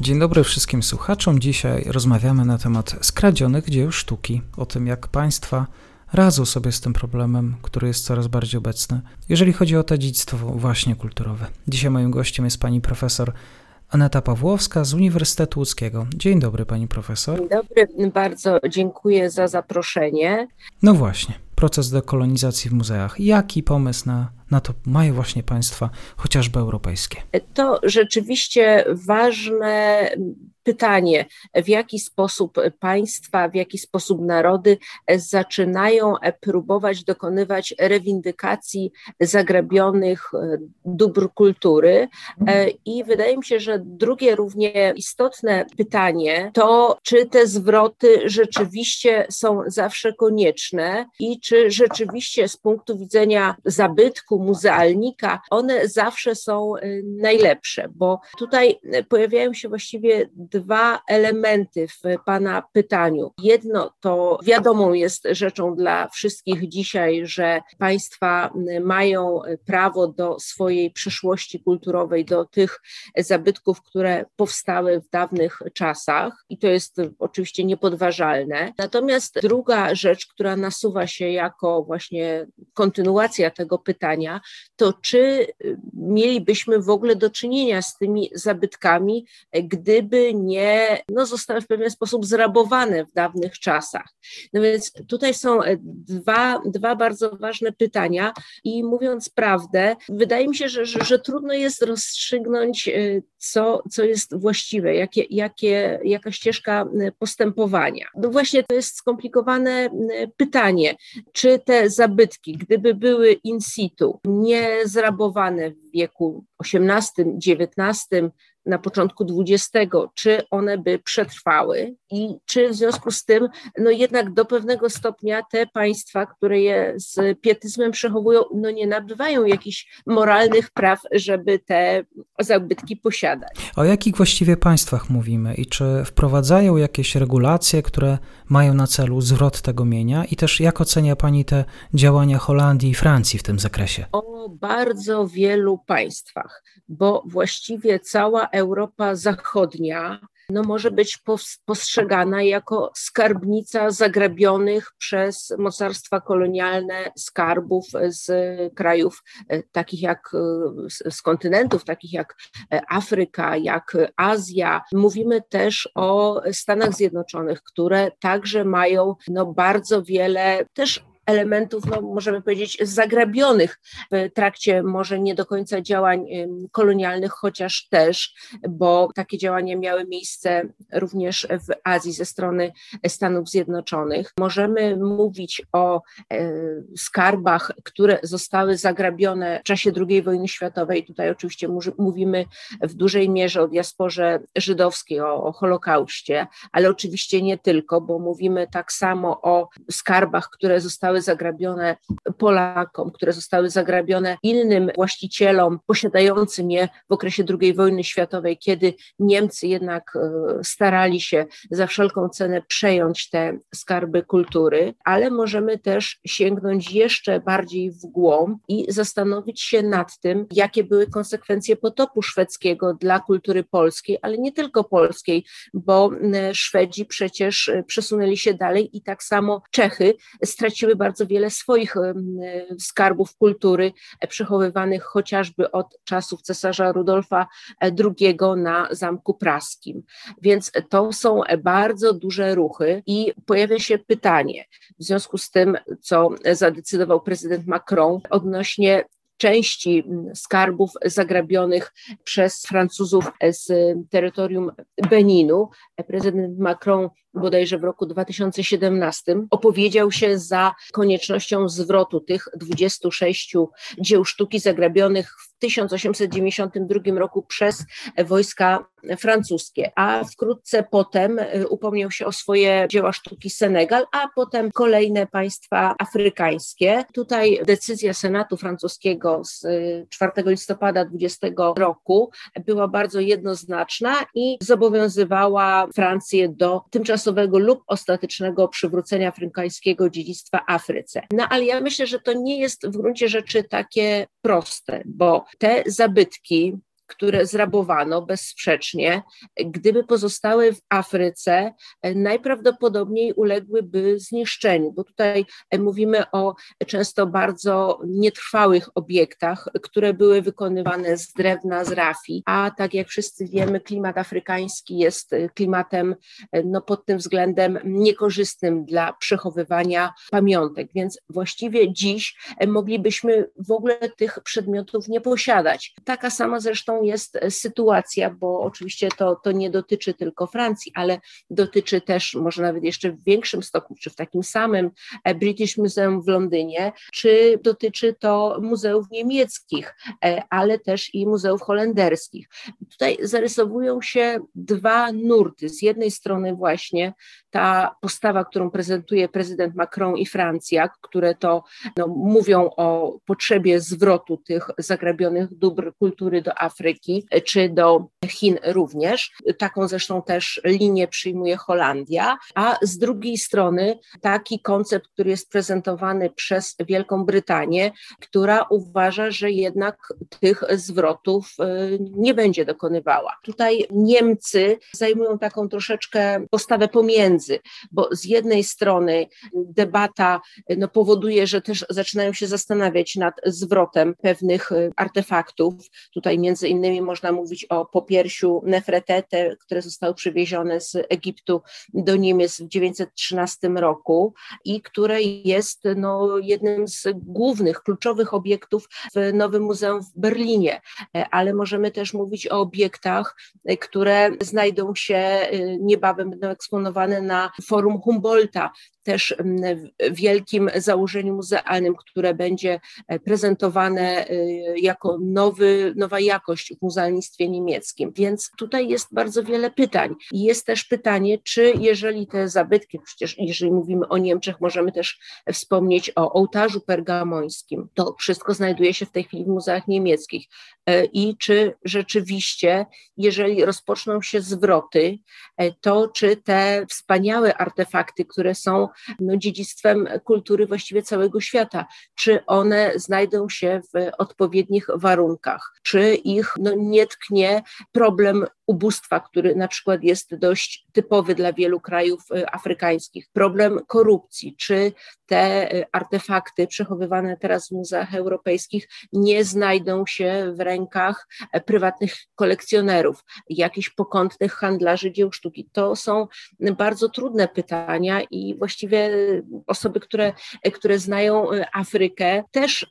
Dzień dobry wszystkim słuchaczom. Dzisiaj rozmawiamy na temat skradzionych dzieł sztuki, o tym jak państwa radzą sobie z tym problemem, który jest coraz bardziej obecny, jeżeli chodzi o to dziedzictwo właśnie kulturowe. Dzisiaj moim gościem jest pani profesor Aneta Pawłowska z Uniwersytetu Łódzkiego. Dzień dobry pani profesor. Dzień dobry, bardzo dziękuję za zaproszenie. No właśnie, proces dekolonizacji w muzeach. Jaki pomysł na, na to mają właśnie państwa, chociażby europejskie? To rzeczywiście ważne pytanie, w jaki sposób państwa, w jaki sposób narody zaczynają próbować dokonywać rewindykacji zagrabionych dóbr kultury. I wydaje mi się, że drugie równie istotne pytanie to, czy te zwroty rzeczywiście są zawsze konieczne i czy rzeczywiście z punktu widzenia zabytku, muzealnika, one zawsze są najlepsze, bo tutaj pojawiają się właściwie dwa elementy w Pana pytaniu. Jedno to wiadomą jest rzeczą dla wszystkich dzisiaj, że państwa mają prawo do swojej przeszłości kulturowej, do tych zabytków, które powstały w dawnych czasach i to jest oczywiście niepodważalne. Natomiast druga rzecz, która nasuwa się jako właśnie kontynuacja tego pytania, to czy mielibyśmy w ogóle do czynienia z tymi zabytkami, gdyby nie no, zostały w pewien sposób zrabowane w dawnych czasach. No więc tutaj są dwa, dwa bardzo ważne pytania i mówiąc prawdę, wydaje mi się, że, że, że trudno jest rozstrzygnąć, co, co jest właściwe, jakie, jakie, jaka ścieżka postępowania. No właśnie to jest skomplikowane pytanie, czy te zabytki, gdyby były in situ, nie zrabowane w wieku XVIII, XIX, na początku XX, czy one by przetrwały i czy w związku z tym, no jednak do pewnego stopnia te państwa, które je z pietyzmem przechowują, no nie nabywają jakichś moralnych praw, żeby te zabytki posiadać. O jakich właściwie państwach mówimy i czy wprowadzają jakieś regulacje, które mają na celu zwrot tego mienia i też jak ocenia Pani te działania Holandii i Francji w tym zakresie? O bardzo wielu państwach, bo właściwie cała Europa Zachodnia no może być postrzegana jako skarbnica zagrabionych przez mocarstwa kolonialne skarbów z krajów takich jak z kontynentów, takich jak Afryka, jak Azja. Mówimy też o Stanach Zjednoczonych, które także mają no bardzo wiele też elementów, no, możemy powiedzieć, zagrabionych w trakcie może nie do końca działań kolonialnych, chociaż też, bo takie działania miały miejsce również w Azji ze strony Stanów Zjednoczonych. Możemy mówić o e, skarbach, które zostały zagrabione w czasie II wojny światowej. Tutaj oczywiście mówimy w dużej mierze o diasporze żydowskiej, o, o Holokauście, ale oczywiście nie tylko, bo mówimy tak samo o skarbach, które zostały zostały zagrabione Polakom, które zostały zagrabione innym właścicielom posiadającym je w okresie II wojny światowej, kiedy Niemcy jednak e, starali się za wszelką cenę przejąć te skarby kultury, ale możemy też sięgnąć jeszcze bardziej w głąb i zastanowić się nad tym, jakie były konsekwencje potopu szwedzkiego dla kultury polskiej, ale nie tylko polskiej, bo Szwedzi przecież e, przesunęli się dalej i tak samo Czechy straciły bardzo wiele swoich skarbów kultury e, przechowywanych chociażby od czasów cesarza Rudolfa e, II na Zamku Praskim. Więc to są bardzo duże ruchy i pojawia się pytanie w związku z tym, co zadecydował prezydent Macron odnośnie części skarbów zagrabionych przez Francuzów z terytorium Beninu. Prezydent Macron bodajże w roku 2017 opowiedział się za koniecznością zwrotu tych 26 dzieł sztuki zagrabionych w 1892 roku przez wojska francuskie, a wkrótce potem y, upomniał się o swoje dzieła sztuki Senegal, a potem kolejne państwa afrykańskie. Tutaj decyzja Senatu francuskiego z 4 y, listopada 20 roku była bardzo jednoznaczna i zobowiązywała Francję do tymczasowego lub ostatecznego przywrócenia afrykańskiego dziedzictwa Afryce. No ale ja myślę, że to nie jest w gruncie rzeczy takie proste, bo te zabytki, które zrabowano bezsprzecznie, gdyby pozostały w Afryce, najprawdopodobniej uległyby zniszczeniu, bo tutaj mówimy o często bardzo nietrwałych obiektach, które były wykonywane z drewna, z rafi, a tak jak wszyscy wiemy, klimat afrykański jest klimatem no, pod tym względem niekorzystnym dla przechowywania pamiątek, więc właściwie dziś moglibyśmy w ogóle tych przedmiotów nie posiadać. Taka sama zresztą jest sytuacja, bo oczywiście to, to nie dotyczy tylko Francji, ale dotyczy też może nawet jeszcze w większym stopniu, czy w takim samym e, British Museum w Londynie, czy dotyczy to muzeów niemieckich, e, ale też i muzeów holenderskich. Tutaj zarysowują się dwa nurty. Z jednej strony właśnie ta postawa, którą prezentuje prezydent Macron i Francja, które to no, mówią o potrzebie zwrotu tych zagrabionych dóbr kultury do Afryki, czy do Chin również. Taką zresztą też linię przyjmuje Holandia, a z drugiej strony taki koncept, który jest prezentowany przez Wielką Brytanię, która uważa, że jednak tych zwrotów y, nie będzie dokonywała. Tutaj Niemcy zajmują taką troszeczkę postawę pomiędzy, między, bo z jednej strony debata no, powoduje, że też zaczynają się zastanawiać nad zwrotem pewnych y, artefaktów. Tutaj między innymi można mówić o popiersiu Nefretete, które zostały przywiezione z Egiptu do Niemiec w 1913 roku i które jest no, jednym z głównych, kluczowych obiektów w Nowym Muzeum w Berlinie. E, ale możemy też mówić o obiektach, e, które znajdą się niebawem, będą eksponowane na na forum Humboldta, też mm, wielkim założeniu muzealnym, które będzie e, prezentowane e, jako nowy, nowa jakość w muzealnictwie niemieckim. Więc tutaj jest bardzo wiele pytań. Jest też pytanie, czy jeżeli te zabytki, przecież jeżeli mówimy o Niemczech, możemy też wspomnieć o ołtarzu pergamońskim. To wszystko znajduje się w tej chwili w muzeach niemieckich. E, I czy rzeczywiście, jeżeli rozpoczną się zwroty, to czy te wspaniałe artefakty, które są no, dziedzictwem kultury właściwie całego świata. Czy one znajdą się w odpowiednich warunkach? Czy ich no, nie tknie problem ubóstwa, który na przykład jest dość typowy dla wielu krajów y, afrykańskich, problem korupcji, czy te y, artefakty przechowywane teraz w muzeach europejskich nie znajdą się w rękach e, prywatnych kolekcjonerów, jakichś pokątnych handlarzy dzieł sztuki. To są bardzo trudne pytania i właściwie osoby, które, które znają y, Afrykę, też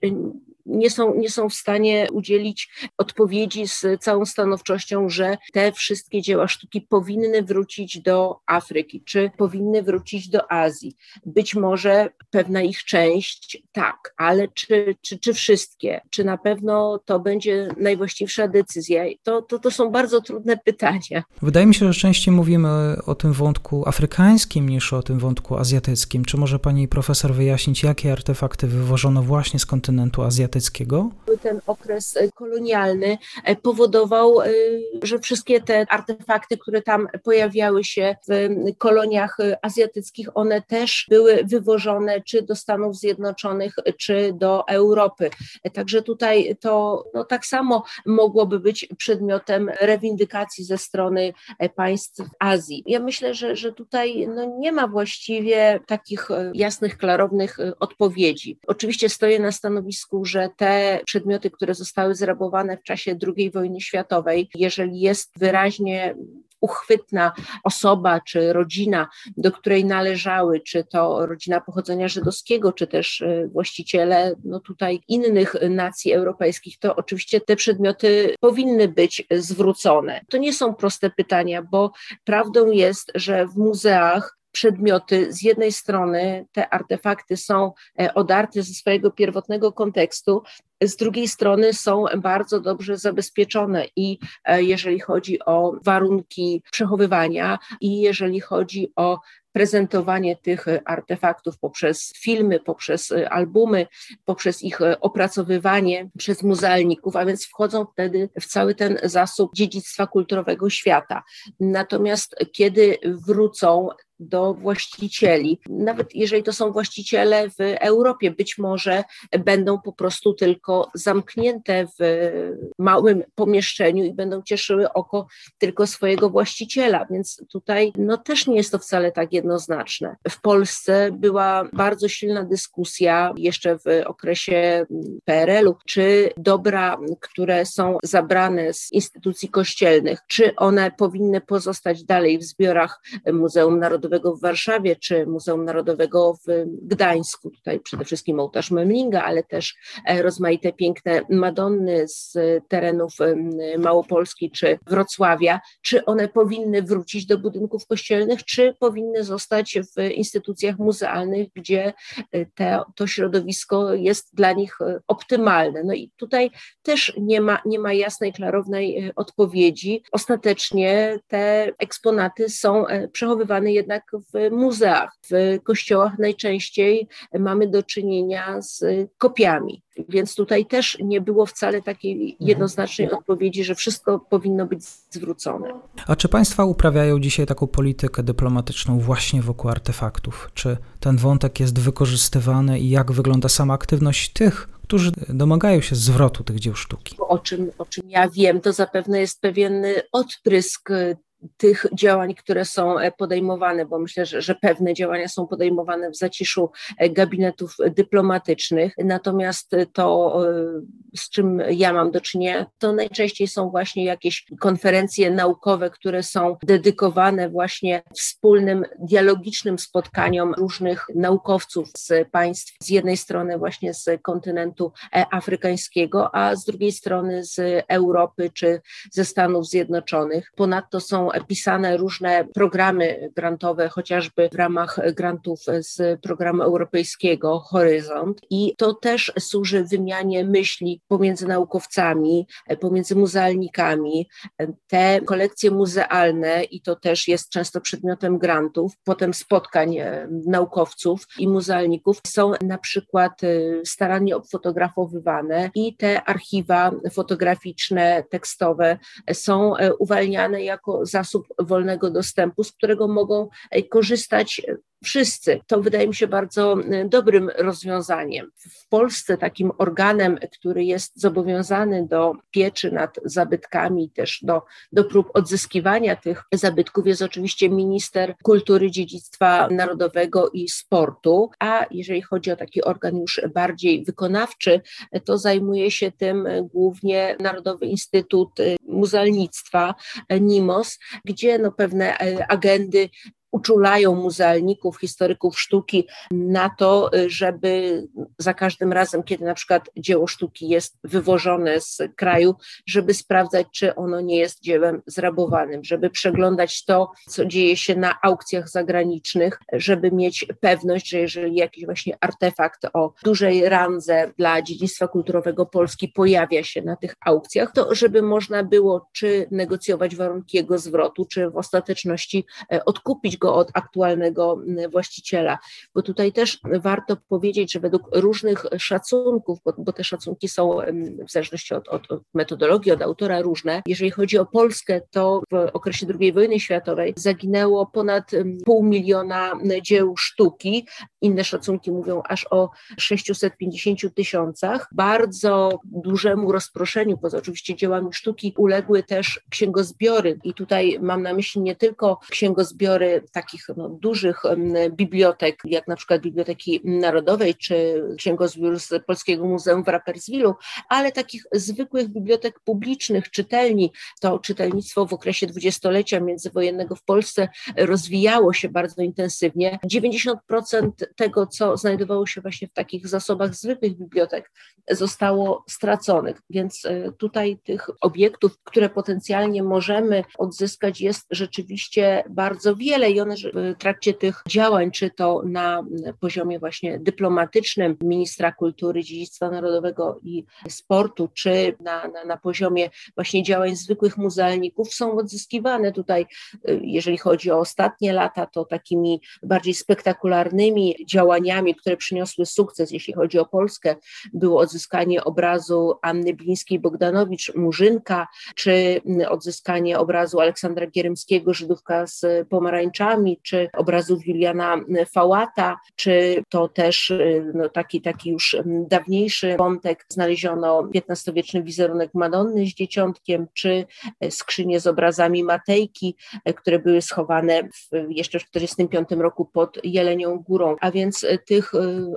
nie są, nie są w stanie udzielić odpowiedzi z całą stanowczością, że te wszystkie dzieła sztuki powinny wrócić do Afryki, czy powinny wrócić do Azji. Być może pewna ich część tak, ale czy, czy, czy wszystkie? Czy na pewno to będzie najwłaściwsza decyzja? To, to, to są bardzo trudne pytania. Wydaje mi się, że częściej mówimy o tym wątku afrykańskim niż o tym wątku azjatyckim. Czy może pani profesor wyjaśnić, jakie artefakty wywożono właśnie z kontynentu azjatyckiego? Azjatyckiego? Ten okres e, kolonialny e, powodował, e, że wszystkie te artefakty, które tam pojawiały się w koloniach azjatyckich, one też były wywożone czy do Stanów Zjednoczonych, czy do Europy. Także tutaj to no, tak samo mogłoby być przedmiotem rewindykacji ze strony państw Azji. Ja myślę, że, że tutaj no, nie ma właściwie takich jasnych, klarownych odpowiedzi. Oczywiście stoję na stanowisku, że te przedmioty, które zostały zrabowane w czasie II wojny światowej, jeżeli jest wyraźnie uchwytna osoba czy rodzina, do której należały, czy to rodzina pochodzenia żydowskiego, czy też y, właściciele no tutaj innych nacji europejskich, to oczywiście te przedmioty powinny być zwrócone. To nie są proste pytania, bo prawdą jest, że w muzeach przedmioty, z jednej strony te artefakty są e, odarte ze swojego pierwotnego kontekstu, z drugiej strony są bardzo dobrze zabezpieczone i e, jeżeli chodzi o warunki przechowywania i jeżeli chodzi o prezentowanie tych artefaktów poprzez filmy, poprzez albumy, poprzez ich opracowywanie przez muzealników, a więc wchodzą wtedy w cały ten zasób dziedzictwa kulturowego świata. Natomiast kiedy wrócą do właścicieli. Nawet jeżeli to są właściciele w Europie, być może będą po prostu tylko zamknięte w małym pomieszczeniu i będą cieszyły oko tylko swojego właściciela, więc tutaj no, też nie jest to wcale tak jednoznaczne. W Polsce była bardzo silna dyskusja jeszcze w okresie PRL-u, czy dobra, które są zabrane z instytucji kościelnych, czy one powinny pozostać dalej w zbiorach Muzeum Narodowego Narodowego w Warszawie, czy Muzeum Narodowego w Gdańsku. Tutaj przede wszystkim ołtarz Memlinga, ale też e, rozmaite piękne Madonny z terenów Małopolski czy Wrocławia. Czy one powinny wrócić do budynków kościelnych, czy powinny zostać w instytucjach muzealnych, gdzie e, te, to środowisko jest dla nich e, optymalne. No i tutaj też nie ma, nie ma jasnej, klarownej odpowiedzi. Ostatecznie te eksponaty są przechowywane jednak jak w muzeach. W kościołach najczęściej mamy do czynienia z kopiami. Więc tutaj też nie było wcale takiej mhm. jednoznacznej odpowiedzi, że wszystko powinno być zwrócone. A czy państwa uprawiają dzisiaj taką politykę dyplomatyczną właśnie wokół artefaktów? Czy ten wątek jest wykorzystywany i jak wygląda sama aktywność tych, którzy domagają się zwrotu tych dzieł sztuki? O czym, o czym ja wiem, to zapewne jest pewien odprysk tych działań, które są e, podejmowane, bo myślę, że, że pewne działania są podejmowane w zaciszu e, gabinetów dyplomatycznych. Natomiast to, e, z czym ja mam do czynienia, to najczęściej są właśnie jakieś konferencje naukowe, które są dedykowane właśnie wspólnym, dialogicznym spotkaniom różnych naukowców z państw, z jednej strony właśnie z kontynentu afrykańskiego, a z drugiej strony z Europy czy ze Stanów Zjednoczonych. Ponadto są pisane różne programy grantowe, chociażby w ramach grantów z programu europejskiego Horyzont i to też służy wymianie myśli pomiędzy naukowcami, pomiędzy muzealnikami. Te kolekcje muzealne i to też jest często przedmiotem grantów, potem spotkań e, naukowców i muzealników są na przykład e, starannie obfotografowywane i te archiwa fotograficzne, tekstowe są e, uwalniane jako zasób wolnego dostępu, z którego mogą e, korzystać wszyscy. To wydaje mi się bardzo e, dobrym rozwiązaniem. W Polsce takim organem, który jest zobowiązany do pieczy nad zabytkami, też do, do prób odzyskiwania tych zabytków, jest oczywiście minister kultury, dziedzictwa narodowego i sportu. A jeżeli chodzi o taki organ już bardziej wykonawczy, to zajmuje się tym głównie Narodowy Instytut Muzealnictwa, NIMOS, gdzie no pewne e, agendy uczulają muzealników, historyków sztuki na to, żeby za każdym razem, kiedy na przykład dzieło sztuki jest wywożone z kraju, żeby sprawdzać, czy ono nie jest dziełem zrabowanym, żeby przeglądać to, co dzieje się na aukcjach zagranicznych, żeby mieć pewność, że jeżeli jakiś właśnie artefakt o dużej randze dla dziedzictwa kulturowego Polski pojawia się na tych aukcjach, to żeby można było czy negocjować warunki jego zwrotu, czy w ostateczności e, odkupić go od aktualnego właściciela. Bo tutaj też warto powiedzieć, że według różnych szacunków, bo, bo te szacunki są w zależności od, od, od metodologii, od autora różne. Jeżeli chodzi o Polskę, to w okresie II wojny światowej zaginęło ponad pół miliona dzieł sztuki. Inne szacunki mówią aż o 650 tysiącach. Bardzo dużemu rozproszeniu, poza oczywiście dziełami sztuki, uległy też księgozbiory. I tutaj mam na myśli nie tylko księgozbiory takich no, dużych bibliotek, jak na przykład Biblioteki Narodowej czy Księgozbiór z Polskiego Muzeum w Rapperswilu, ale takich zwykłych bibliotek publicznych, czytelni. To czytelnictwo w okresie dwudziestolecia międzywojennego w Polsce rozwijało się bardzo intensywnie. 90% tego, co znajdowało się właśnie w takich zasobach zwykłych bibliotek, zostało straconych, więc e, tutaj tych obiektów, które potencjalnie możemy odzyskać, jest rzeczywiście bardzo wiele i zrobione w trakcie tych działań, czy to na poziomie właśnie dyplomatycznym ministra kultury, dziedzictwa narodowego i sportu, czy na, na, na poziomie właśnie działań zwykłych muzealników, są odzyskiwane. Tutaj, jeżeli chodzi o ostatnie lata, to takimi bardziej spektakularnymi działaniami, które przyniosły sukces, jeśli chodzi o Polskę, było odzyskanie obrazu Anny Blińskiej-Bogdanowicz, Murzynka, czy odzyskanie obrazu Aleksandra Gierymskiego, Żydówka z pomarańczami, czy obrazów Juliana Fałata, czy to też no, taki, taki już dawniejszy wątek, znaleziono XV-wieczny wizerunek Madonny z dzieciątkiem, czy skrzynie z obrazami Matejki, które były schowane w, jeszcze w 1945 roku pod Jelenią Górą. A więc tych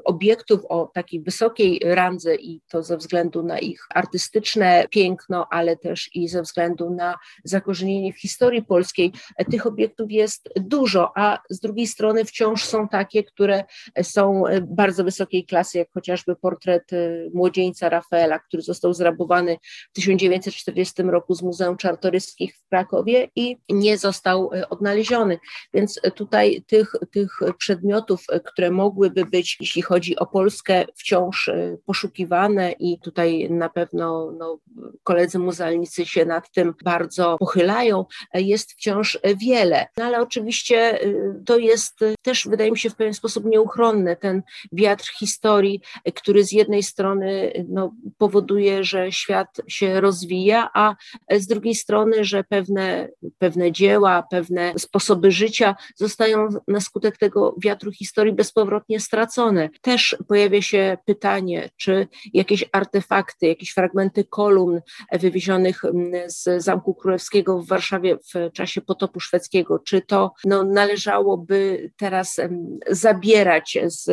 obiektów o takiej wysokiej randze i to ze względu na ich artystyczne piękno, ale też i ze względu na zakorzenienie w historii polskiej, tych obiektów jest dużo, a z drugiej strony wciąż są takie, które są bardzo wysokiej klasy, jak chociażby portret y, młodzieńca Rafaela, który został zrabowany w 1940 roku z Muzeum Czartoryskich w Krakowie i nie został y, odnaleziony. Więc tutaj tych, tych przedmiotów, które mogłyby być, jeśli chodzi o Polskę, wciąż poszukiwane i tutaj na pewno no, koledzy muzealnicy się nad tym bardzo pochylają, jest wciąż wiele. No ale oczywiście to jest też, wydaje mi się, w pewien sposób nieuchronne. Ten wiatr historii, który z jednej strony no, powoduje, że świat się rozwija, a z drugiej strony, że pewne, pewne dzieła, pewne sposoby życia zostają na skutek tego wiatru historii bezpowrotnie stracone. Też pojawia się pytanie, czy jakieś artefakty, jakieś fragmenty kolumn wywiezionych z Zamku Królewskiego w Warszawie w czasie potopu szwedzkiego, czy to no, należałoby teraz zabierać z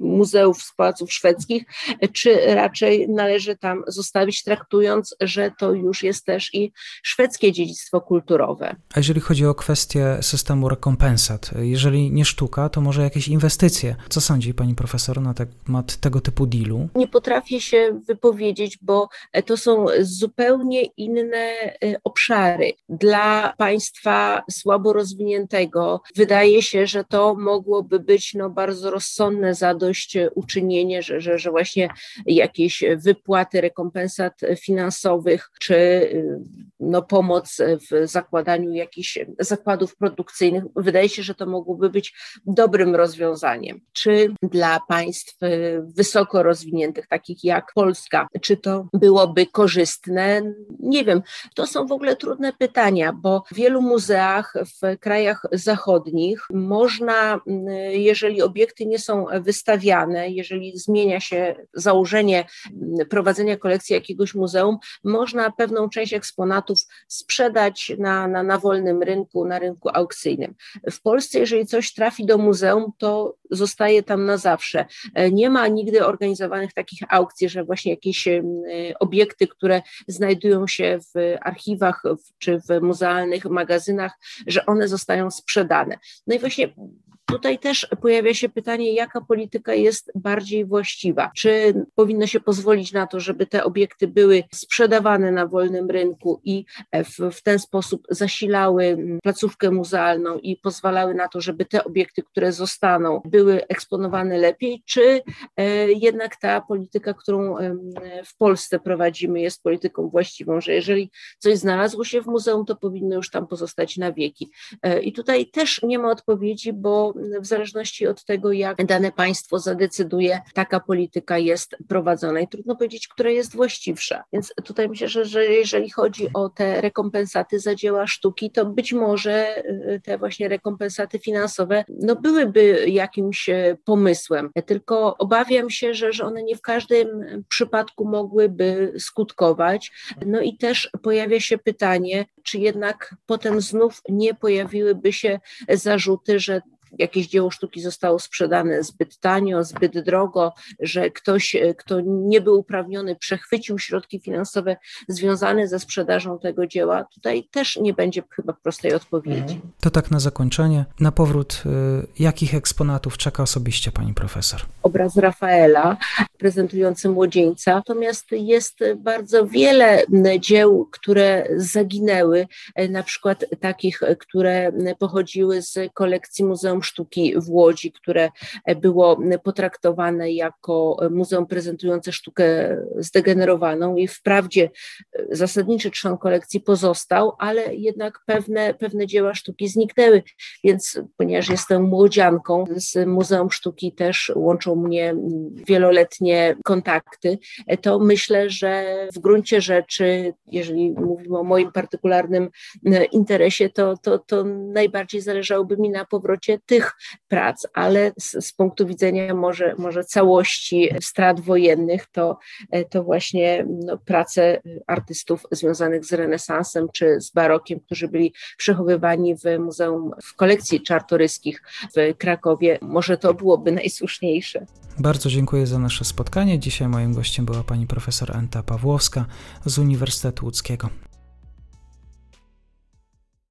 muzeów, z pałaców szwedzkich, czy raczej należy tam zostawić, traktując, że to już jest też i szwedzkie dziedzictwo kulturowe. A jeżeli chodzi o kwestię systemu rekompensat, jeżeli nie sztuka, to może jakieś inwestycje. Co sądzi pani profesor na temat tego typu dealu? Nie potrafię się wypowiedzieć, bo to są zupełnie inne e, obszary. Dla państwa słabo rozwiniętego wydaje się, że to mogłoby być no, bardzo rozsądne zadośćuczynienie, że, że, że właśnie jakieś wypłaty rekompensat finansowych, czy no, pomoc w zakładaniu jakichś zakładów produkcyjnych, wydaje się, że to mogłoby być dobrym rozwiązaniem. Czy dla państw wysoko rozwiniętych, takich jak Polska, czy to byłoby korzystne? Nie wiem. To są w ogóle trudne pytania, bo w wielu muzeach w krajach zachodnich można, jeżeli obiekty nie są wystawiane, jeżeli zmienia się założenie prowadzenia kolekcji jakiegoś muzeum, można pewną część eksponatów sprzedać na, na, na wolnym rynku, na rynku aukcyjnym. W Polsce, jeżeli coś trafi do muzeum, to zostaje tam na zawsze. Nie ma nigdy organizowanych takich aukcji, że właśnie jakieś obiekty, które znajdują się w archiwach czy w muzealnych magazynach, że one zostają sprzedane. No i właśnie Tutaj też pojawia się pytanie, jaka polityka jest bardziej właściwa? Czy powinno się pozwolić na to, żeby te obiekty były sprzedawane na wolnym rynku i w, w ten sposób zasilały placówkę muzealną i pozwalały na to, żeby te obiekty, które zostaną, były eksponowane lepiej, czy e, jednak ta polityka, którą w Polsce prowadzimy, jest polityką właściwą, że jeżeli coś znalazło się w muzeum, to powinno już tam pozostać na wieki. E, I tutaj też nie ma odpowiedzi, bo w zależności od tego, jak dane państwo zadecyduje, taka polityka jest prowadzona i trudno powiedzieć, która jest właściwsza. Więc tutaj myślę, że, że jeżeli chodzi o te rekompensaty za dzieła sztuki, to być może y, te właśnie rekompensaty finansowe no byłyby jakimś e, pomysłem, tylko obawiam się, że, że one nie w każdym przypadku mogłyby skutkować. No i też pojawia się pytanie, czy jednak potem znów nie pojawiłyby się zarzuty, że jakieś dzieło sztuki zostało sprzedane zbyt tanio, zbyt drogo, że ktoś, kto nie był uprawniony, przechwycił środki finansowe związane ze sprzedażą tego dzieła, tutaj też nie będzie chyba prostej odpowiedzi. Mhm. To tak na zakończenie. Na powrót, y, jakich eksponatów czeka osobiście pani profesor? Obraz Rafaela prezentujący młodzieńca, natomiast jest bardzo wiele dzieł, które zaginęły, na przykład takich, które pochodziły z kolekcji Muzeum Sztuki w Łodzi, które było potraktowane jako muzeum prezentujące sztukę zdegenerowaną i wprawdzie zasadniczy trzon kolekcji pozostał, ale jednak pewne, pewne dzieła sztuki zniknęły, więc ponieważ jestem młodzianką, z Muzeum Sztuki też łączą mnie wieloletnie kontakty, to myślę, że w gruncie rzeczy, jeżeli mówimy o moim partykularnym interesie, to, to, to najbardziej zależałoby mi na powrocie tych prac, ale z, z punktu widzenia może, może całości strat wojennych, to, to właśnie no, prace artystów związanych z renesansem czy z barokiem, którzy byli przechowywani w muzeum, w kolekcji czartoryskich w Krakowie, może to byłoby najsłuszniejsze. Bardzo dziękuję za nasze spotkanie. Dzisiaj moim gościem była pani profesor Anta Pawłowska z Uniwersytetu Łódzkiego.